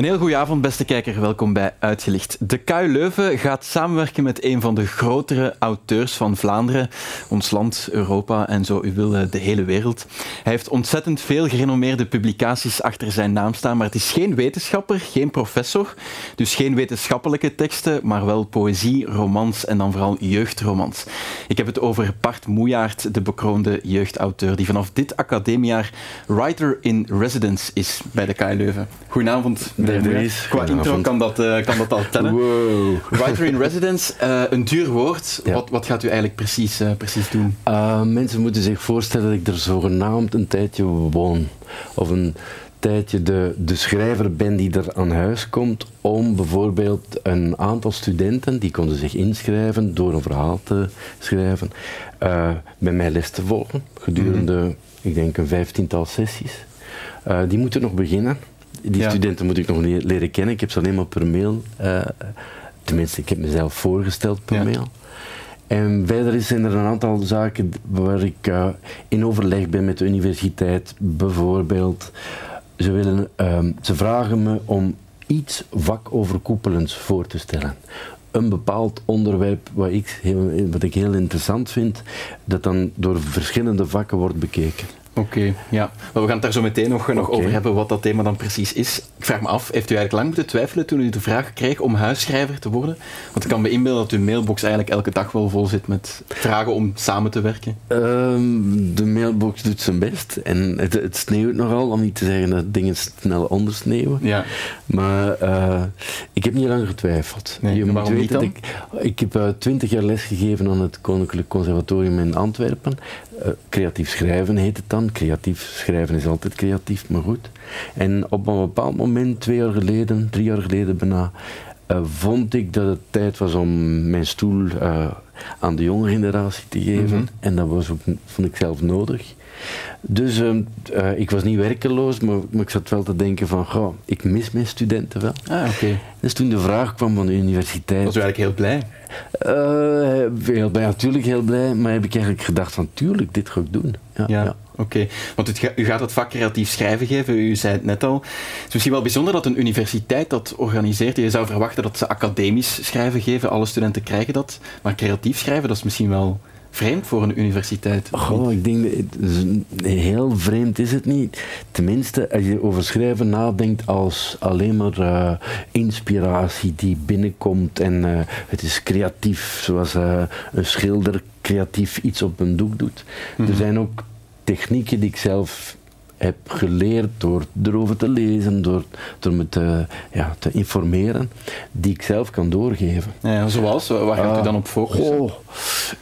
Een heel goede avond, beste kijker. Welkom bij Uitgelicht. De KU Leuven gaat samenwerken met een van de grotere auteurs van Vlaanderen, ons land, Europa en zo u wil de hele wereld. Hij heeft ontzettend veel gerenommeerde publicaties achter zijn naam staan, maar het is geen wetenschapper, geen professor, dus geen wetenschappelijke teksten, maar wel poëzie, romans en dan vooral jeugdromans. Ik heb het over Bart Moejaert, de bekroonde jeugdauteur, die vanaf dit academiejaar writer in residence is bij de KU Leuven. Goedenavond. Qua intro kan dat, uh, kan dat al tellen. Wow. Writer in residence, uh, een duur woord. Ja. Wat, wat gaat u eigenlijk precies, uh, precies doen? mensen moeten zich voorstellen dat ik er zogenaamd een tijdje woon. Of een tijdje de, de schrijver ben die er aan huis komt om bijvoorbeeld een aantal studenten, die konden zich inschrijven door een verhaal te schrijven, bij mij les te volgen gedurende, mm -hmm. ik denk, een vijftiental sessies. die moeten nog beginnen die studenten moet ik nog leren kennen. Ik heb ze alleen maar per mail. Uh, tenminste, ik heb mezelf voorgesteld per mail. En verder zijn er een aantal zaken waar ik uh, in overleg ben met de universiteit. Bijvoorbeeld, ze, willen, uh, ze vragen me om iets vakoverkoepelends voor te stellen. Een bepaald onderwerp wat ik, heel, wat ik heel interessant vind, dat dan door verschillende vakken wordt bekeken. Oké, ja. Maar we gaan het daar zo meteen nog, nog over hebben wat dat thema dan precies is. Ik vraag me af, heeft u eigenlijk lang moeten twijfelen toen u de vraag kreeg om huisschrijver te worden? Want ik kan me inbeelden dat uw mailbox eigenlijk elke dag wel vol zit met vragen om samen te werken. Um, de mailbox doet zijn best en het, het, sneeuwt nogal, om niet te zeggen dat dingen snel ondersneeuwen. Ja. Maar uh, ik heb niet lang getwijfeld. Nee, Je moet dan? Ik, ik heb uh, twintig jaar lesgegeven aan het Koninklijk Conservatorium in Antwerpen. Uh, creatief schrijven heet het dan. Creatief schrijven is altijd creatief, maar goed. En op een bepaald moment, twee jaar geleden, drie jaar geleden bijna, vond ik dat het tijd was om mijn stoel uh, aan de jonge generatie te geven. Mhm. Mm -hmm. En dat was ook, vond ik zelf nodig. Dus uh, ik was niet werkeloos, maar, maar, ik zat wel te denken van, goh, ik mis mijn studenten wel. Ah, oké. Okay. Dus toen de vraag kwam van de universiteit... Was u eigenlijk heel blij? Uh, heel blij, natuurlijk heel blij, maar heb ik eigenlijk gedacht van, tuurlijk, dit ga ik doen. Ja, ja. ja. Oké, okay. want het, u gaat het vak creatief schrijven geven, u zei het net al. Het is misschien wel bijzonder dat een universiteit dat organiseert. Je zou verwachten dat ze academisch schrijven geven, alle studenten krijgen dat. Maar creatief schrijven, dat is misschien wel vreemd voor een universiteit. Goh, ik denk, heel vreemd is het niet. Tenminste, als je over schrijven nadenkt als alleen maar uh, inspiratie die binnenkomt en uh, het is creatief, zoals uh, een schilder creatief iets op een doek doet. Mm -hmm. Er zijn ook technieken die ik zelf heb geleerd door erover te lezen, door, door me te, ja, te informeren, die ik zelf kan doorgeven. Ja, zoals? Waar gaat u dan op focussen? Oh.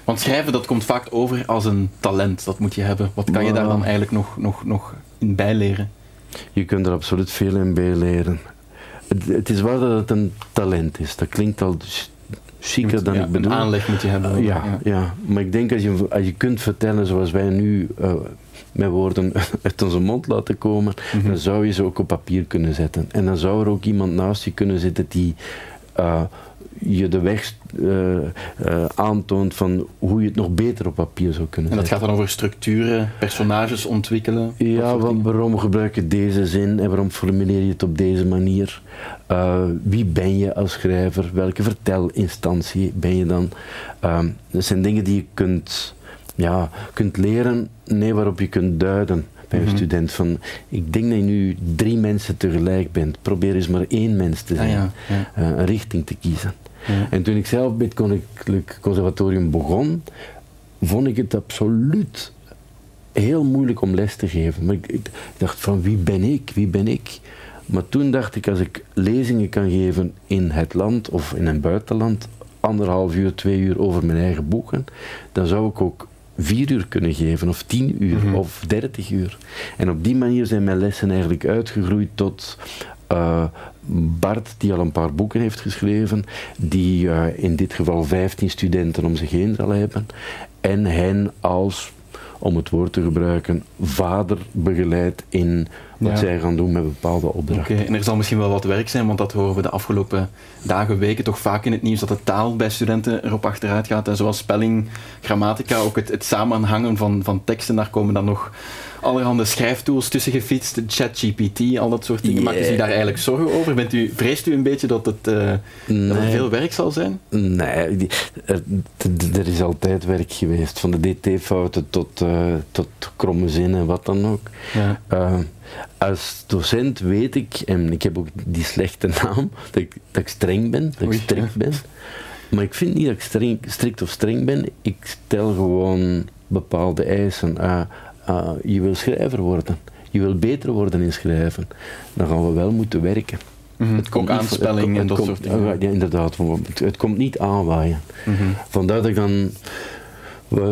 Want schrijven dat komt vaak over als een talent, dat moet je hebben. Wat kan je daar dan eigenlijk nog, nog, nog in bijleren? Je kunt er absoluut veel in bijleren. Het, het is waar dat het een talent is. Dat klinkt al chiquer dan ja, ik bedoel. Een aanleg moet je hebben. Ja, ja, ja. maar ik denk als je, als je kunt vertellen zoals wij nu uh, met woorden uit onze mond laten komen, mm -hmm. dan zou je ze ook op papier kunnen zetten. En dan zou er ook iemand naast je kunnen zitten die uh, je de weg aantoont van hoe je het nog beter op papier zou kunnen En dat gaat dan over structuren, personages ontwikkelen? Ja, want waarom gebruik je deze zin en waarom formuleer je het op deze manier? Uh, wie ben je als schrijver? Welke vertelinstantie ben je dan? Uh, dat zijn dingen die je kunt, ja, kunt leren, nee, waarop je kunt duiden bij een Mhm. student. Van, ik denk dat je nu drie mensen tegelijk bent. Probeer eens maar één mens te zijn. Ah, ja, ja. Uh, een richting te kiezen. Ja. En toen ik zelf bij het Koninklijk Conservatorium begon, vond ik het absoluut heel moeilijk om les te geven. Maar ik, ik dacht van wie ben ik? Wie ben ik? Maar toen dacht ik, als ik lezingen kan geven in het land of in een buitenland, anderhalf uur, twee uur over mijn eigen boeken, dan zou ik ook vier uur kunnen geven, of tien uur, Mhm. of dertig uur. En op die manier zijn mijn lessen eigenlijk uitgegroeid tot uh, Bart, die al een paar boeken heeft geschreven, die uh, in dit geval 15 studenten om zich heen zal hebben, en hen als, om het woord te gebruiken, vader begeleidt in wat Ja. zij gaan doen met bepaalde opdrachten. Oké, en er zal misschien wel wat werk zijn, want dat horen we de afgelopen dagen, weken toch vaak in het nieuws dat de taal bij studenten erop achteruit gaat. En zoals spelling, grammatica, ook het, het samenhangen van, van teksten, daar komen dan nog allerhande schrijftools tussen gefietst, ChatGPT, al dat soort dingen. Maakt u zich daar eigenlijk zorgen over? Bent u, vreest u een beetje dat het uh, dat veel werk zal zijn? Nee, die, er, er, is altijd werk geweest, van de DT-fouten tot, uh, tot kromme zinnen, wat dan ook. Ja. Uh, als docent weet ik, en ik heb ook die slechte naam, dat ik, dat ik streng ben, dat ik strikt ben. Maar ik vind niet dat ik streng, strikt of streng ben. Ik stel gewoon bepaalde eisen. Uh, uh, je wil schrijver worden. Je wil beter worden in schrijven. Dan gaan we wel moeten werken. Mm -hmm. Het komt aanspelling en dat soort dingen. Ja, inderdaad. Het, het, komt niet aanwaaien. Mm -hmm. Vandaar dat ik dan uh,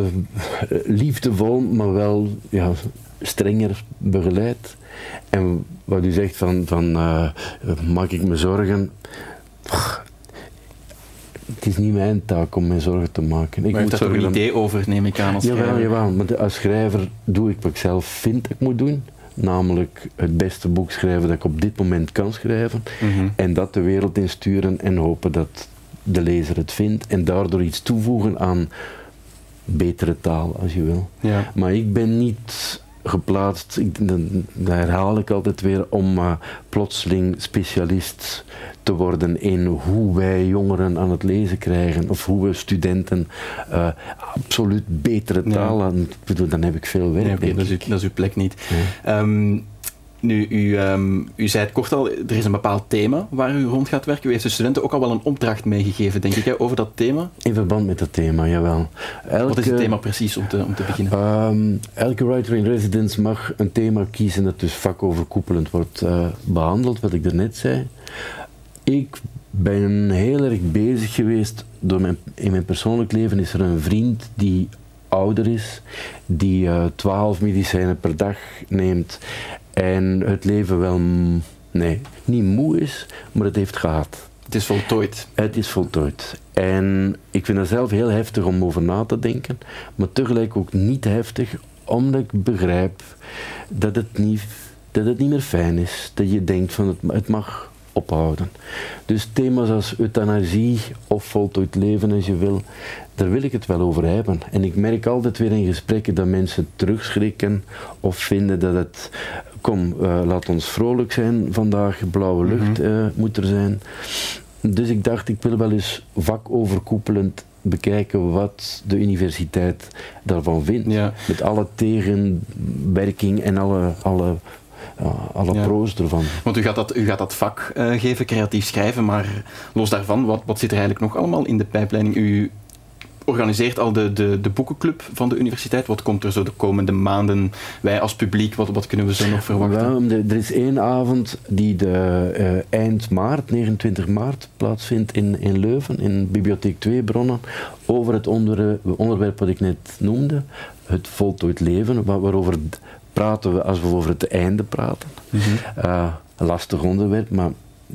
liefdevol, maar wel ja, strenger begeleid. En wat u zegt van, van uh, maak ik me zorgen? Het is niet mijn taak om mij zorgen te maken. Ik maar moet daar een idee over, neem ik aan als jawel, schrijver? Jawel, maar als schrijver doe ik wat ik zelf vind dat ik moet doen. Namelijk het beste boek schrijven dat ik op dit moment kan schrijven. Mm -hmm. En dat de wereld insturen en hopen dat de lezer het vindt. En daardoor iets toevoegen aan betere taal, als je wil. Ja. Maar ik ben niet geplaatst, ik, dat herhaal ik altijd weer, om uh, plotseling specialist te worden in hoe wij jongeren aan het lezen krijgen of hoe we studenten uh, absoluut betere taal aan. Ik bedoel, dan heb ik veel werk. Nee, okay, dat, is uw, dat, is uw, plek niet. Ja. Um, nu, u, um, u zei het kort al, er is een bepaald thema waar u rond gaat werken. U heeft de studenten ook al wel een opdracht meegegeven, denk ik, hè, over dat thema? In verband met dat thema, jawel. Elke, Wat is het thema precies, om te, om te beginnen? Um, elke writer in residence mag een thema kiezen dat dus vakoverkoepelend wordt uh, behandeld, wat ik daarnet zei. Ik ben heel erg bezig geweest, door mijn, in mijn persoonlijk leven is er een vriend die ouder is, die uh, 12 medicijnen per dag neemt en het leven wel, nee, niet moe is, maar het heeft gehad. Het is voltooid. Het is voltooid. En ik vind het zelf heel heftig om over na te denken, maar tegelijk ook niet heftig, omdat ik begrijp dat het niet, dat het niet meer fijn is. Dat je denkt van het, het mag ophouden. Dus thema's als euthanasie of voltooid leven als je wil, daar wil ik het wel over hebben. En ik merk altijd weer in gesprekken dat mensen terugschrikken of vinden dat het, kom, uh, laat ons vrolijk zijn vandaag, blauwe lucht uh, moet er zijn. Dus ik dacht, ik wil wel eens vakoverkoepelend bekijken wat de universiteit daarvan vindt. Ja. Met alle tegenwerking en alle, alle ja, alle ja. pro's ervan. Want u gaat dat, u gaat dat vak uh, geven, creatief schrijven, maar los daarvan, wat, wat zit er eigenlijk nog allemaal in de pijpleiding? U organiseert al de, de, de boekenclub van de universiteit. Wat komt er zo de komende maanden? Wij als publiek, wat, wat kunnen we zo nog verwachten? Wel, er is één avond die de, uh, eind maart, 29 maart, plaatsvindt in, in Leuven, in Bibliotheek 2 Bronnen, over het onder, onderwerp wat ik net noemde, het voltooid leven, waar, waarover praten we als we over het einde praten. Mm -hmm. uh, een lastig onderwerp, maar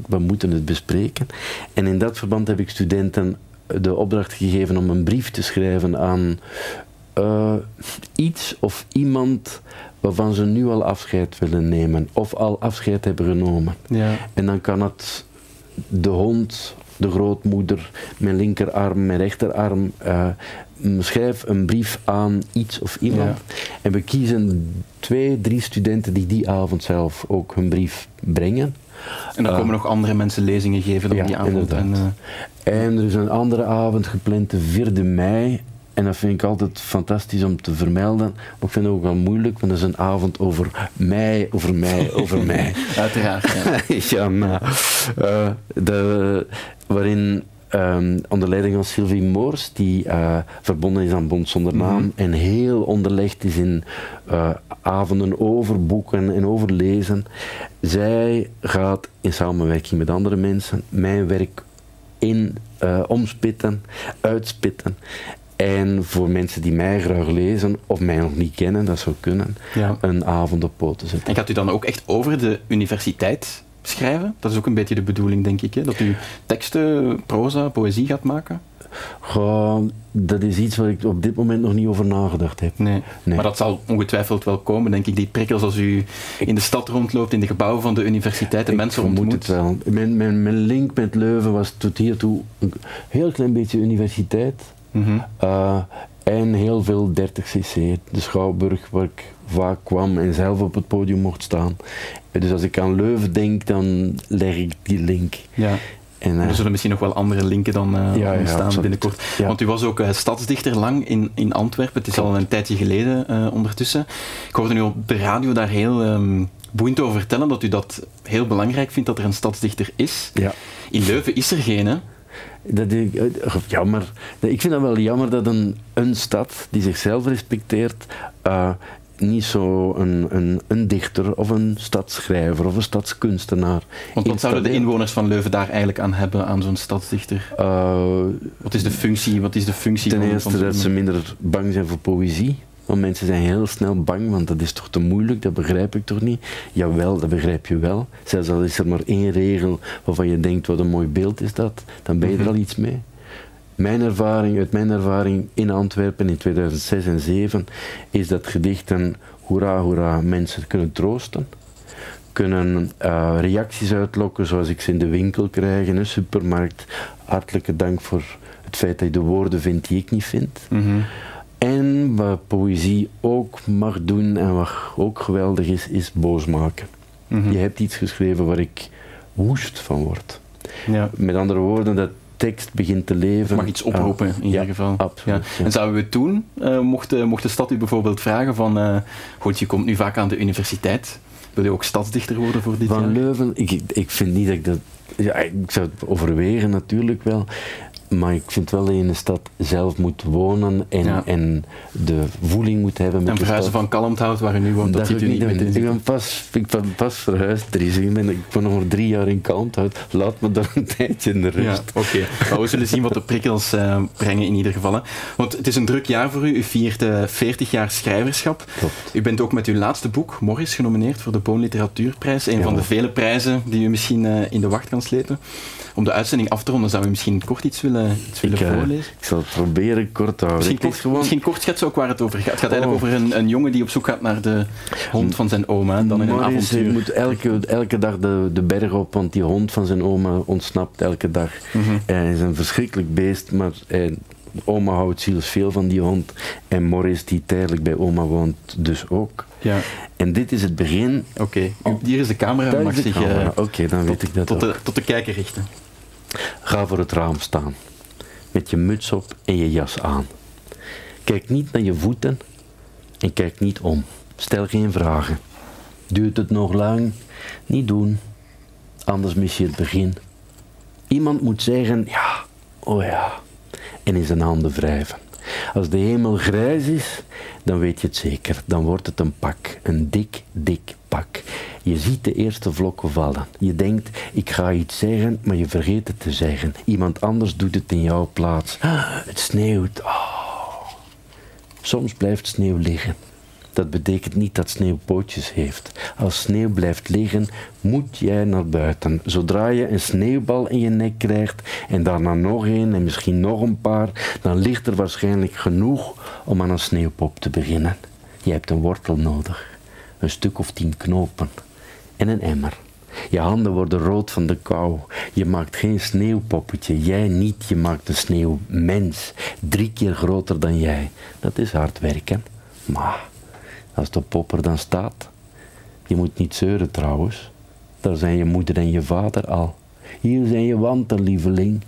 we moeten het bespreken. En in dat verband heb ik studenten de opdracht gegeven om een brief te schrijven aan uh, iets of iemand waarvan ze nu al afscheid willen nemen of al afscheid hebben genomen. Ja. En dan kan het de hond, de grootmoeder, mijn linkerarm, mijn rechterarm. Uh, schrijf een brief aan iets of iemand. Ja. En we kiezen twee, drie studenten die die avond zelf ook hun brief brengen. En dan komen uh, nog andere mensen lezingen geven op ja, die avond. En, uh, en, er is een andere avond gepland, de 4e mei. En dat vind ik altijd fantastisch om te vermelden. Maar ik vind het ook wel moeilijk, want dat is een avond over mij, over mij, over mij. Uiteraard. Ja, ja maar, uh, de, waarin Um, onder leiding van Sylvie Moors, die uh, verbonden is aan Bond Zonder Naam mm -hmm. en heel onderlegd is in uh, avonden over boeken en over lezen. Zij gaat in samenwerking met andere mensen mijn werk in uh, omspitten, uitspitten. En voor mensen die mij graag lezen of mij nog niet kennen, dat zou kunnen, ja. een avond op poten zetten. En gaat u dan ook echt over de universiteit schrijven? Dat is ook een beetje de bedoeling, denk ik. Hè? Dat u teksten, proza, poëzie gaat maken? Goh, dat is iets waar ik op dit moment nog niet over nagedacht heb. Nee. nee. Maar dat zal ongetwijfeld wel komen, denk ik. Die prikkels als u in de stad rondloopt, in de gebouwen van de universiteit en mensen ontmoet. het wel. Mijn, mijn, mijn link met Leuven was tot hiertoe een heel klein beetje universiteit. Mm -hmm. uh, en heel veel 30cc. De Schouwburg waar ik vaak kwam en zelf op het podium mocht staan. Dus als ik aan Leuven denk, dan leg ik die link. Ja. En, uh, er zullen misschien nog wel andere linken dan uh, ja, ontstaan ja, binnenkort. Ja. Want u was ook uh, stadsdichter lang in, in Antwerpen. Het is al een tijdje geleden ondertussen. Ik hoorde nu op de radio daar heel um, boeiend over vertellen dat u dat heel belangrijk vindt dat er een stadsdichter is. Ja. In Leuven is er geen, hè? Dat ik, jammer. Ik vind dat wel jammer dat een, een stad die zichzelf respecteert niet zo een, een, een, dichter of een stadsschrijver of een stadskunstenaar. Want wat zouden de inwoners van Leuven daar eigenlijk aan hebben, aan zo'n stadsdichter? Uh, wat is de functie? Wat is de functie ten eerste dat ze minder bang zijn voor poëzie. Want mensen zijn heel snel bang, want dat is toch te moeilijk, dat begrijp ik toch niet? Jawel, dat begrijp je wel. Zelfs al is er maar één regel waarvan je denkt, wat een mooi beeld is dat, dan ben je er mhm. al iets mee. Mijn ervaring, uit mijn ervaring in Antwerpen in 2006 en 2007 is dat gedichten hoera hoera mensen kunnen troosten. Kunnen uh, reacties uitlokken zoals ik ze in de winkel krijg, in een supermarkt. Hartelijke dank voor het feit dat je de woorden vindt die ik niet vind. Mm En wat poëzie ook mag doen en wat ook geweldig is, is boos maken. Mm Je hebt iets geschreven waar ik woest van word. Ja. Met andere woorden, dat tekst begint te leven. Mag iets oproepen in ieder geval. Absoluut, ja. En zouden we het doen? Uh, mocht, mocht, de stad u bijvoorbeeld vragen van, uh, goed, je komt nu vaak aan de universiteit. Wil je ook stadsdichter worden voor dit van jaar? Van Leuven, ik, ik vind niet dat ik dat... Ja, ik zou het overwegen natuurlijk wel. Maar ik vind wel dat je in de stad zelf moet wonen en, en de voeling moet hebben met en verhuizen van Kalmthout, waar u nu woont, dat, dat ziet u niet meer Ik ben pas, ik ben pas verhuisd, Dries. Ik ben, ik ben nog maar drie jaar in Kalmthout. Laat me daar een tijdje in de rust. Ja, Oké, okay. we zullen zien wat de prikkels uh, brengen in ieder geval. Hè. Want het is een druk jaar voor u. U viert uh, 40 jaar schrijverschap. Klopt. U bent ook met uw laatste boek, Morris, genomineerd voor de Boon Literatuurprijs. Een ja. van de vele prijzen die u misschien uh, in de wacht kan slepen. Om de uitzending af te ronden, zou u misschien kort iets willen, iets willen ik, voorlezen? Ik zal het proberen kort te houden. Misschien, kort, misschien kort schetsen ook waar het over gaat. Het gaat eigenlijk oh. over een, een, jongen die op zoek gaat naar de hond van zijn oma. Dan in een avontuur. moet elke, elke dag de, de berg op, want die hond van zijn oma ontsnapt elke dag. Mm -hmm. Hij is een verschrikkelijk beest, maar hij, oma houdt ziels veel van die hond. En Morris, die tijdelijk bij oma woont, dus ook. Ja. En dit is het begin. Oké, okay. hier is de camera. Mag zich uh, Oké, okay, dan tot, weet ik dat tot ook. de, tot de kijker richten. Ga voor het raam staan, met je muts op en je jas aan. Kijk niet naar je voeten en kijk niet om. Stel geen vragen. Duurt het nog lang? Niet doen, anders mis je het begin. Iemand moet zeggen ja, oh ja, en in zijn handen wrijven. Als de hemel grijs is, dan weet je het zeker. Dan wordt het een pak, een dik, dik pak. Je ziet de eerste vlokken vallen. Je denkt, ik ga iets zeggen, maar je vergeet het te zeggen. Iemand anders doet het in jouw plaats. Het sneeuwt. Oh. Soms blijft sneeuw liggen. Dat betekent niet dat sneeuw pootjes heeft. Als sneeuw blijft liggen, moet jij naar buiten. Zodra je een sneeuwbal in je nek krijgt en daarna nog een en misschien nog een paar, dan ligt er waarschijnlijk genoeg om aan een sneeuwpop te beginnen. Je hebt een wortel nodig, een stuk of tien knopen en een emmer. Je handen worden rood van de kou. Je maakt geen sneeuwpoppetje. Jij niet, je maakt een sneeuwmens. Drie keer groter dan jij. Dat is hard werken. Maar als de pop er dan staat. Je moet niet zeuren trouwens. Daar zijn je moeder en je vader al. Hier zijn je wanten, lieveling.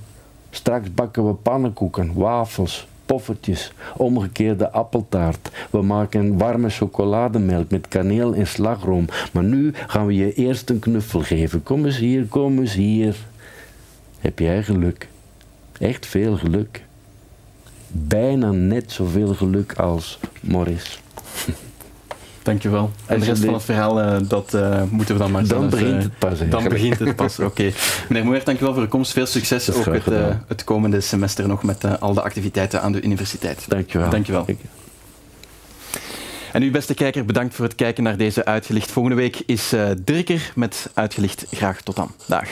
Straks bakken we pannenkoeken, wafels, poffertjes, omgekeerde appeltaart. We maken warme chocolademelk met kaneel en slagroom. Maar nu gaan we je eerst een knuffel geven. Kom eens hier, kom eens hier. Heb jij geluk? Echt veel geluk. Bijna net zoveel geluk als Morris. Dankjewel. En de rest van het verhaal, uh, dat uh, moeten we dan maar Dan zelf, begint uh, het pas. Dan begint het pas, oké. Okay. Meneer Moer, dankjewel voor de komst. Veel succes ook het, het komende semester nog met al de activiteiten aan de universiteit. Dankjewel. Dankjewel. En u, beste kijker, bedankt voor het kijken naar deze Uitgelicht. Volgende week is eh Dirker met Uitgelicht. Graag tot dan. Dag.